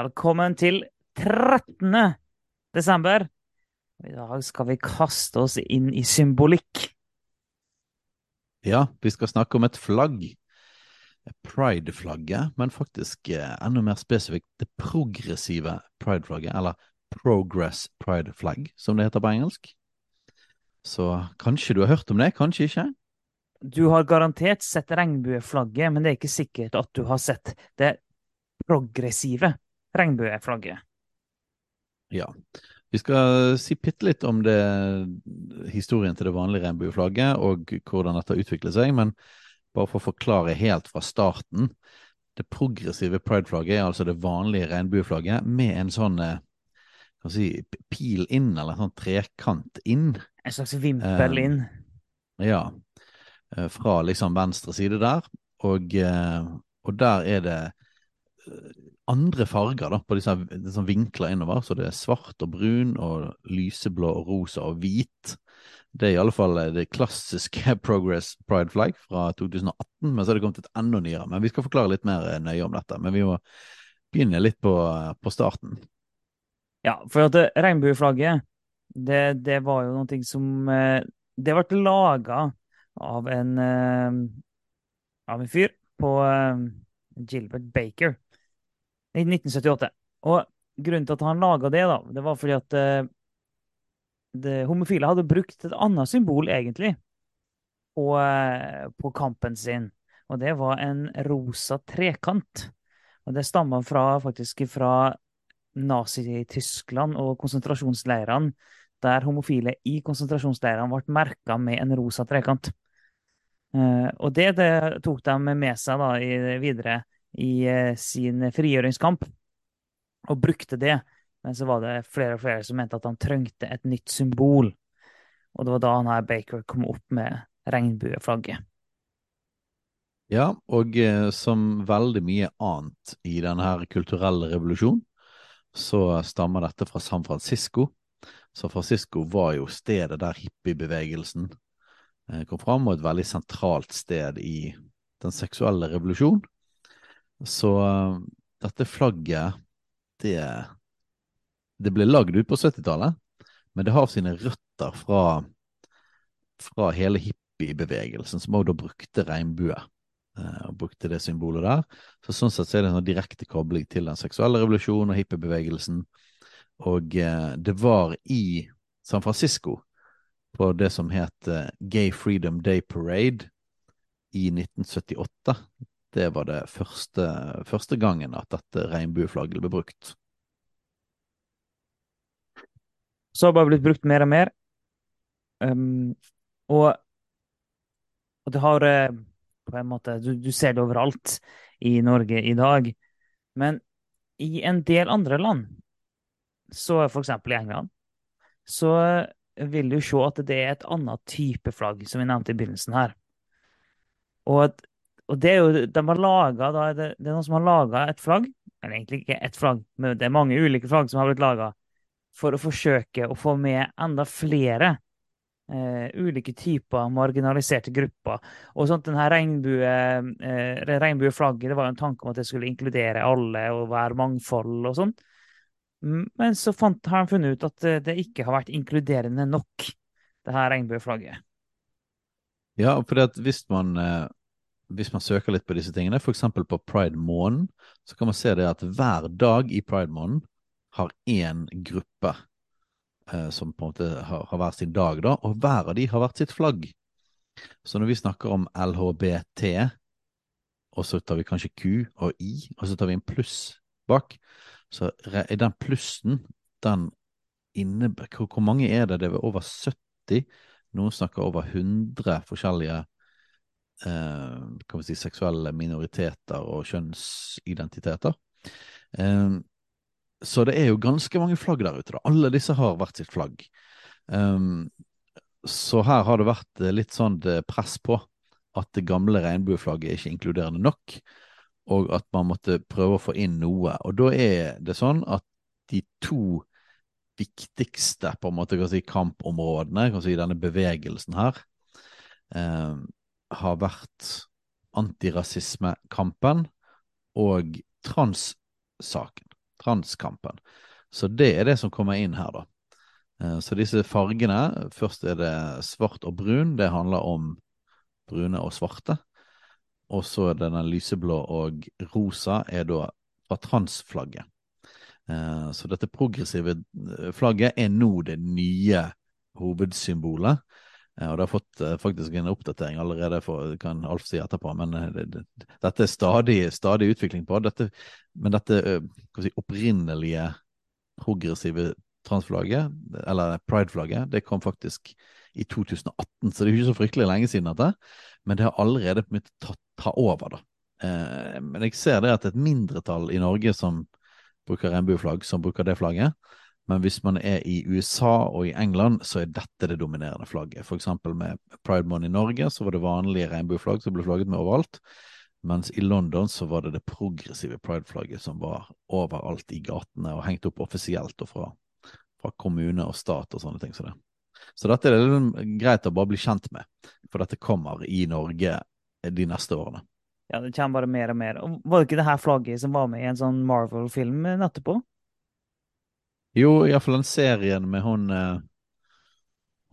Velkommen til 13. desember. I dag skal vi kaste oss inn i symbolikk. Ja, vi skal snakke om et flagg. Pride-flagget, men faktisk eh, enda mer spesifikt det progressive pride-flagget, eller Progress Pride Flag, som det heter på engelsk. Så kanskje du har hørt om det, kanskje ikke? Du har garantert sett regnbueflagget, men det er ikke sikkert at du har sett det progressive regnbueflagget. Ja. Vi skal si bitte litt om det, historien til det vanlige regnbueflagget og hvordan dette utvikler seg, men bare for å forklare helt fra starten. Det progressive prideflagget er altså det vanlige regnbueflagget med en sånn eh, kan si, pil inn, eller en sånn trekant inn. En slags vimpel inn. Eh, ja. Eh, fra liksom venstre side der. Og, eh, og der er det andre farger da, på disse, disse vinkler innover. Så det er svart og brun og lyseblå og rosa og hvit. Det er i alle fall det klassiske Progress Pride Flag fra 2018, men så er det kommet et enda nyere. Men vi skal forklare litt mer nøye om dette. Men vi må begynne litt på, på starten. Ja, for at regnbueflagget, det, det, var jo noe som eh, Det ble laga av en eh, av en fyr på eh, Gilbert Baker i 1978. Og grunnen til at han laga det, da, det var fordi at uh, det, homofile hadde brukt et annet symbol, egentlig, på, uh, på, kampen sin. Og det var en rosa trekant. Og det stammer fra, faktisk fra Nazi-Tyskland og konsentrasjonsleirene, der homofile i konsentrasjonsleirene ble merka med en rosa trekant. Uh, og det, det, tok de med seg da, i, videre i eh, sin frigjøringskamp, og brukte det. Men så var det flere og flere som mente at han trengte et nytt symbol. Og det var da han her Baker kom opp med regnbueflagget. Ja, og eh, som veldig mye annet i denne kulturelle revolusjonen, så stammer dette fra San Francisco. San Francisco var jo stedet der hippiebevegelsen eh, kom fram, og et veldig sentralt sted i den seksuelle revolusjonen. Så dette flagget, det, det ble lagd ut på 70-tallet, men det har sine røtter fra, fra hele hippiebevegelsen, som også da brukte regnbue. Eh, og brukte det symbolet der. Så Sånn sett så er det en sånn direkte kobling til den seksuelle revolusjonen og hippiebevegelsen. Og eh, det var i San Francisco, på det som het Gay Freedom Day Parade i 1978, det var det første, første gangen at dette regnbueflagget ble brukt. Så har det bare blitt brukt mer og mer. Um, og, og, det har uh, på en måte du, du, ser det overalt i Norge i dag. Men i en del andre land, så f.eks. i England, så vil du se at det er et annet type flagg, som vi nevnte i begynnelsen her. Og at og det er jo, de har laget, da, det, det, er noen som har laga et flagg, eller egentlig ikke ett flagg, men det er mange ulike flagg som har blitt laga, for å forsøke å få med enda flere eh, ulike typer marginaliserte grupper. Og sånt, denne regnbue, eh, regnbueflagget det var jo en tanke om at det skulle inkludere alle og være mangfold og sånn. Men så fant, har han funnet ut at det ikke har vært inkluderende nok, det her regnbueflagget. Ja, for hvis man eh, hvis man søker litt på disse tingene, f.eks. på pride-måneden, så kan man se det at hver dag i pride-måneden har én gruppe eh, som på en måte har, har hver sin dag, da, og hver av de har hvert sitt flagg. Så når vi snakker om LHBT, og så tar vi kanskje Q og I, og så tar vi en pluss bak, så er den plussen den innebærer Hvor mange er det? Det er over 70. Noen snakker over 100 forskjellige eh, si, seksuelle minoriteter og kjønnsidentiteter. Eh, så det er jo ganske mange flagg der ute. da. Alle disse har hvert sitt flagg. Um, så her har det vært litt sånn press på at det gamle regnbueflagget er ikke inkluderende nok, og at man måtte prøve å få inn noe. Og da er det sånn at de to viktigste på en måte, kan si, kampområdene kan si, denne bevegelsen her, eh, har vært antirasismekampen og transsaken. Transkampen. Så det er det som kommer inn her, da. Eh, så disse fargene, først er det svart og brun, det handler om brune og svarte. Og så er det den lyseblå og rosa er da fra transflagget. Eh, så dette progressive eh, flagget er nå det nye hovedsymbolet. Eh, og det har fått faktisk en oppdatering allerede, for, kan Alf si etterpå. Men det, det, dette er stadig, stadig utvikling på. Dette, men dette si, opprinnelige progressive transflagget, eller prideflagget, det kom faktisk i 2018, så det er ikke så fryktelig lenge siden dette. Men det har allerede begynt å ta, ta over, da. men jeg ser det at et mindretall i Norge som bruker regnbueflagg, som bruker det flagget. Men hvis man er i USA og i England, så er dette det dominerende flagget. Eksempel med Pride Month i Norge, så var det vanlige regnbueflagg som ble flagget med overalt. Mens i London så var det det progressive prideflagget som var overalt i gatene og hengt opp offisielt og fra, fra kommune og stat og sånne ting som så det. Så dette er det liksom greit å bare bli kjent med, for dette kommer i Norge de neste årene. Ja, det kommer bare mer og mer. Og var det ikke det her flagget som var med i en sånn Marvel-film etterpå? Jo, iallfall den serien med hun uh,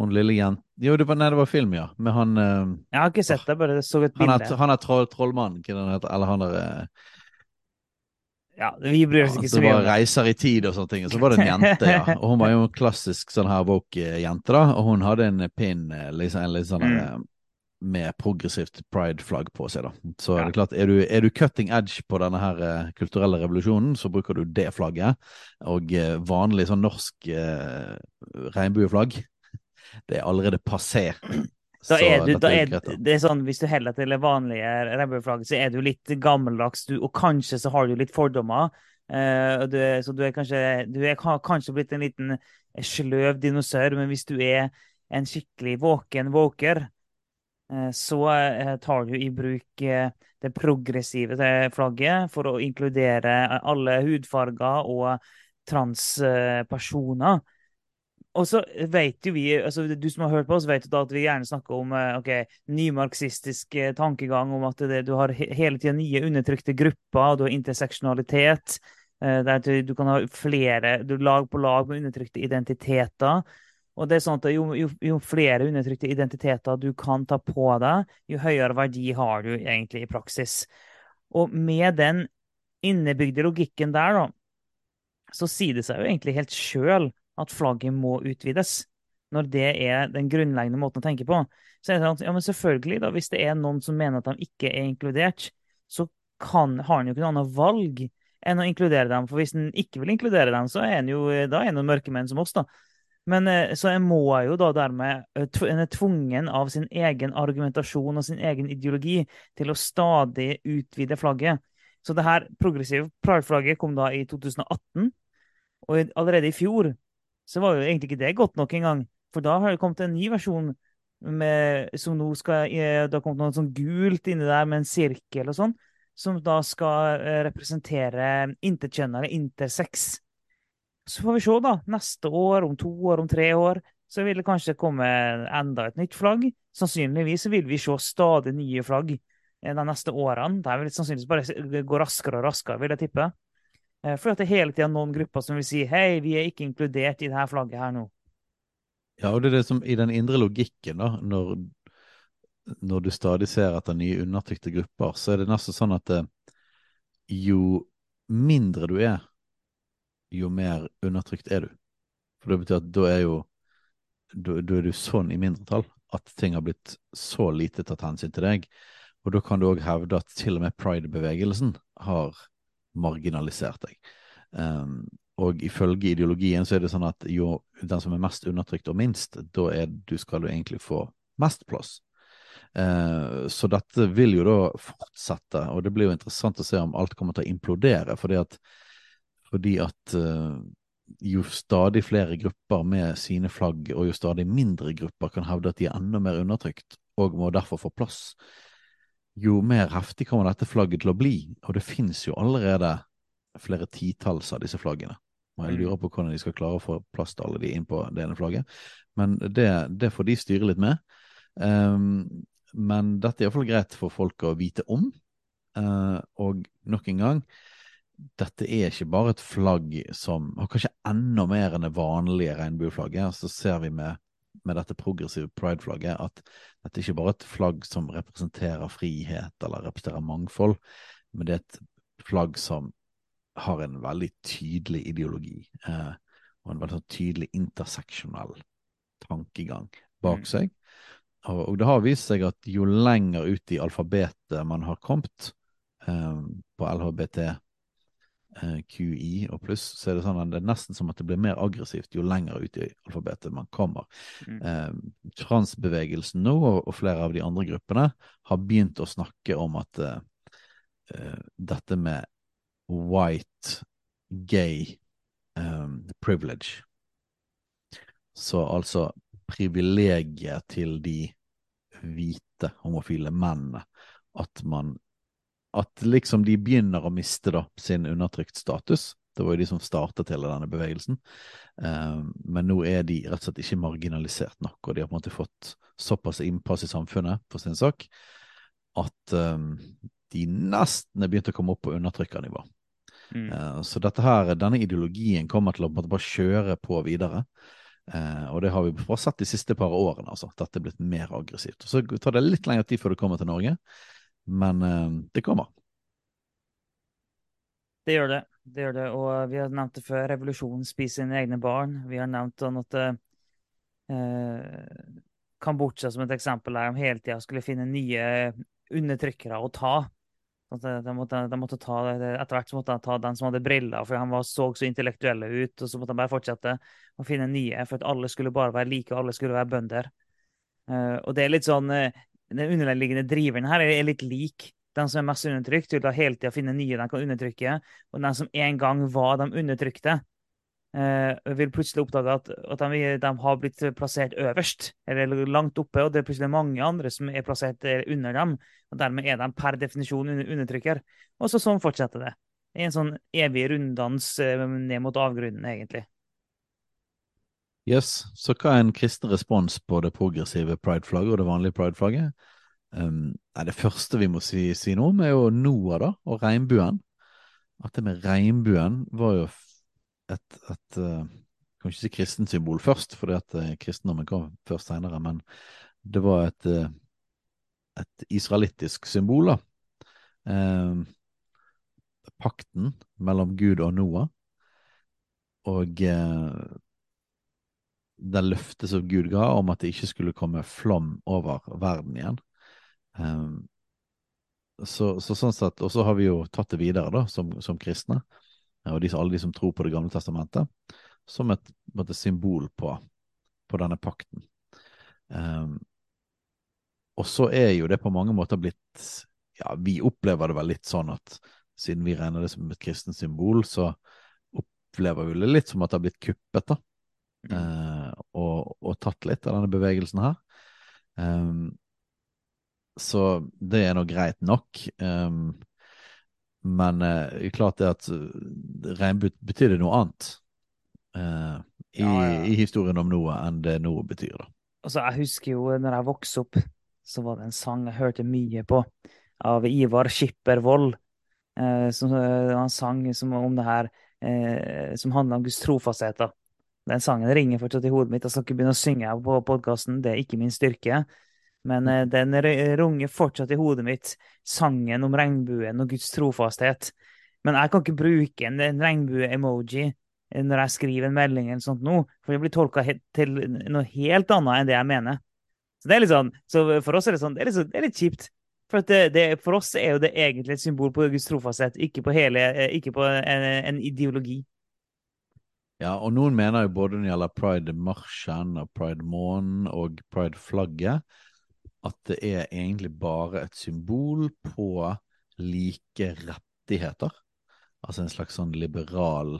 Hun lille jenta Jo, det var, nei, det var film, ja. Med han uh, Jeg har ikke sett det, bare så et bilde. Han er, han er troll, den heter? Eller han er uh, ja, vi bryr oss ikke så mye om det. var reiser i tid og sånne ting. Så var det en jente, ja. Og hun var jo en klassisk sånn her woke-jente, da. Og hun hadde en pin, liksom, en litt sånn mm med progressivt pride-flagg på seg. da. Så ja. er det klart, er du, er du, cutting edge på denne her uh, kulturelle revolusjonen, så bruker du det flagget. Og uh, vanlig sånn norsk uh, regnbueflagg, det er allerede passé. Da er du, da er, det er sånn, Hvis du heller til det vanlige regnbueflagget, så er du litt gammeldags, du, og kanskje så har du litt fordommer. Du, så du er kanskje du er kanskje blitt en liten sløv dinosaur, men hvis du er en skikkelig våken våker, så eh, tar du i bruk eh, det progressive flagget for å inkludere alle hudfarger og transpersoner. Og så vet jo vi, altså Du som har hørt på oss, vet jo at vi gjerne snakker om ok, nymarxistisk tankegang, om at det, du har hele tida nye undertrykte grupper, du har interseksjonalitet. Der du, kan ha flere du lag på lag med undertrykte identiteter. Og det er sånn at jo, jo, jo, flere undertrykte identiteter du kan ta på deg, jo høyere verdi har du egentlig i praksis. Og med den innebygde logikken der, da, så sier det seg jo egentlig helt sjøl at flagget må utvides. Når det er den grunnleggende måten å tenke på. Så er det sånn at, ja, men selvfølgelig, da, hvis det er noen som mener at de ikke er inkludert, så kan, har han jo ikke noe annet valg enn å inkludere dem. For hvis han ikke vil inkludere dem, så er han jo da er han jo mørkemenn som oss, da. Men eh, så en må jo da dermed eh, En er tvungen av sin egen argumentasjon og sin egen ideologi til å stadig utvide flagget. Så det her progressive pride-flagget kom da i 2018. Og allerede i fjor så var jo egentlig ikke det godt nok engang. For da har det kommet en ny versjon med, som nå skal eh, Det har kommet noe sånn gult inni der med en sirkel og sånn. Som da skal representere interkjønnere, intersex. Så får vi se, da. Neste år, om to år, om tre år, så vil det kanskje komme enda et nytt flagg. Sannsynligvis vil vi se stadig nye flagg eh, de neste årene. Det vil sannsynligvis bare gå raskere og raskere, vil jeg tippe. Eh, for at det hele tida noen grupper som vil si hei, vi er ikke inkludert i dette flagget her nå. Ja, og det er det som i den indre logikken, da, når, når du stadig ser etter nye undertrykte grupper, så er det nesten sånn at det, eh, jo mindre du er, jo mer undertrykt er du. For det betyr at da er jo da, er du sånn i mindretall at ting har blitt så lite tatt hensyn til deg. Og da kan du òg hevde at til og med pride-bevegelsen har marginalisert deg. Um, og ifølge ideologien så er det sånn at jo den som er mest undertrykt og minst, da er, du skal du egentlig få mest plass. Eh, så dette vil jo da fortsette, og det blir jo interessant å se om alt kommer til å implodere. fordi at, fordi at eh, jo stadig flere grupper med sine flagg, og jo stadig mindre grupper kan hevde at de er enda mer undertrykt, og må derfor få plass, jo mer heftig kommer dette flagget til å bli. Og det finnes jo allerede flere titalls av disse flaggene. Og jeg mm. lurer på hvordan de skal klare å få plass til alle de inn på det ene flagget. Men det, det får de styre litt med. Um, men dette er iallfall greit for folk å vite om. Uh, og nok en gang, dette er ikke bare et flagg som har Kanskje enda mer enn det vanlige regnbueflagget. Så ser vi med, med dette progressive pride-flagget at dette er ikke bare et flagg som representerer frihet eller representerer mangfold, men det er et flagg som har en veldig tydelig ideologi. Eh, og en veldig sånn tydelig interseksjonell tankegang bak mm. seg. Og, og, det har vist seg at jo lenger ut i alfabetet man har kommet eh, på LHBT QI og pluss, så er det sånn at det er nesten som at det blir mer aggressivt jo lenger ut i alfabetet man kommer. Mm. Eh, transbevegelsen nå, og, og, flere av de andre gruppene, har begynt å snakke om at eh, eh dette med white, gay eh, privilege Så altså privilegiet til de hvite homofile mennene. At man at liksom de begynner å miste da sin undertrykt status. Det var jo de som startet hele denne bevegelsen. Uh, men nå er de rett og slett ikke marginalisert nok, og de har på en måte fått såpass innpass i samfunnet for sin sak at um, de nesten er begynt å komme opp på undertrykkernivå. Mm. Uh, så dette her, denne ideologien kommer til å bare kjøre på videre. Uh, og det har vi bare sett de siste par årene. altså, Dette er blitt mer aggressivt. Og Så tar det litt lengre tid før det kommer til Norge. Men uh, det kommer. Det gjør det. det gjør det. Og vi har nevnt det før. Revolusjonen spiser sine egne barn. Vi har nevnt sånn at uh, Kambodsja som et eksempel der de hele tida skulle finne nye undertrykkere å ta. De måtte, de måtte ta, etter hvert så måtte de ta den som hadde briller, for han var, så så intellektuelle ut. Og så måtte de bare fortsette å finne nye, for at alle skulle bare være like, og alle skulle være bønder. Uh, og det er litt sånn uh, den underliggende driveren her er litt lik. Den som er mest undertrykt, vil da hele tida finne nye de kan undertrykke. Og den som en gang var de undertrykte, eh, vil plutselig oppdage at, at de, de, har blitt plassert øverst, eller langt oppe, og det er plutselig mange andre som er plassert eh, under dem. og Dermed er de per definisjon undertrykker. Og så sånn fortsetter det. Det er en sånn evig runddans eh, ned mot avgrunnen, egentlig. Yes, Så hva er en kristen respons på det progressive pride-flagget og det vanlige pride-flagget? Um, det første vi må si, si, noe om, er jo Noah da, og regnbuen. At det med regnbuen var jo et, et uh, Kan ikke si kristent symbol først, fordi at uh, kristendommen kom først senere, men det var et, uh, et israelittisk symbol, da. Um, pakten mellom Gud og Noah. Og uh, det løftet som Gud ga om at det ikke skulle komme flom over verden igjen. Um, så, så, sånn sett, Og så har vi jo tatt det videre da, som, som kristne, og de, alle de som tror på Det gamle testamentet, som et, et symbol på, på, denne pakten. Um, og så er jo det på mange måter blitt ja, Vi opplever det vel litt sånn at siden vi regner det som et kristent symbol, så opplever vi det litt som at det har blitt kuppet. da. Uh, og, tatt litt av denne bevegelsen her. Um, så det er nå greit nok. Um, men uh, klart det at regnbue betydde noe annet uh, i, ja, ja. i, historien om noe enn det noe betyr. da. Altså, jeg husker jo når jeg vokste opp, så var det en sang jeg hørte mye på, av Ivar Skippervold. Uh, som, han sang som, om det her som handler om Guds trofasthet. da. Den sangen ringer fortsatt i hodet mitt. Jeg skal ikke begynne å synge på podkasten, det er ikke min styrke. Men eh, den runger fortsatt i hodet mitt, sangen om regnbuen og Guds trofasthet. Men jeg kan ikke bruke en, en regnbue-emoji når jeg skriver en melding, eller sånt nå, for det blir tolka til noe helt annet enn det jeg mener. Så det er litt sånn, så for oss er det sånn, det er litt, det er litt kjipt. For, det, det, for, oss er jo det egentlig et symbol på Guds trofasthet, ikke på, hele, eh, ikke på en, en ideologi. Ja, og noen mener jo både når det gjelder pride-marsjen og pride-månen og pride-flagget, at det er egentlig bare et symbol på like rettigheter. Altså en slags sånn liberal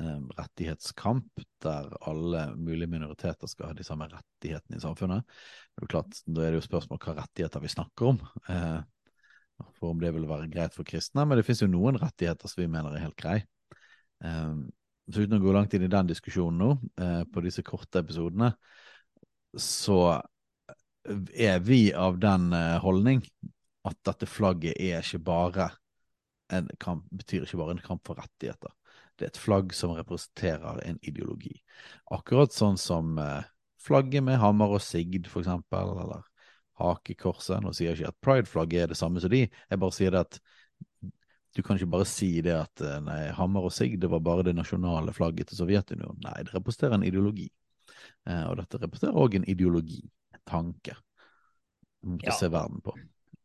eh, rettighetskamp der alle mulige minoriteter skal ha de samme rettighetene i samfunnet. Det er jo klart, Da er det jo spørsmål hva rettigheter vi snakker om. Eh, for om det vil være greit for kristne. Men det finnes jo noen rettigheter som vi mener er helt greie. Eh, så uten å gå langt inn i den diskusjonen nå, eh, på disse korte episodene, så er vi av den eh, holdning at dette flagget er ikke bare en kamp, betyr ikke bare en kamp for rettigheter. Det er et flagg som representerer en ideologi. Akkurat sånn som eh, flagget med hammer og sigd, for eksempel, eller hakekorset. Nå sier jeg ikke at prideflagget er det samme som de, jeg bare sier det at du kan ikke bare si det at eh, nei, hammer og sigd det var bare det nasjonale flagget til Sovjetunionen. Nei, det representerer en ideologi. Eh, og dette representerer òg en ideologi, en tanke, du måtte Ja. se verden på.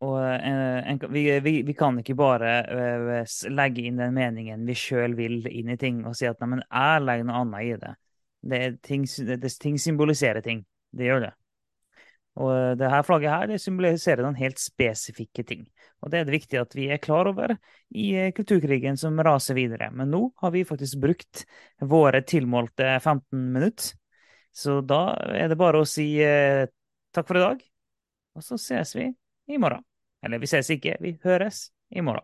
Og en, en, vi, vi, vi kan ikke bare uh, legge inn den meningen vi sjøl vil inn i ting, og si at nei, men jeg legger noe annet i det. det, ting, det ting symboliserer ting. Det gjør det. Og eh, det her flagget her det symboliserer noen helt spesifikke ting. Og det er det viktig at vi er klar over i eh, kulturkrigen som raser videre. Men nå har vi faktisk brukt våre tilmålte 15 minutter. Så da er det bare å si eh, takk for i dag, og så ses vi i morgen. Eller vi ses ikke, vi høres i morgen.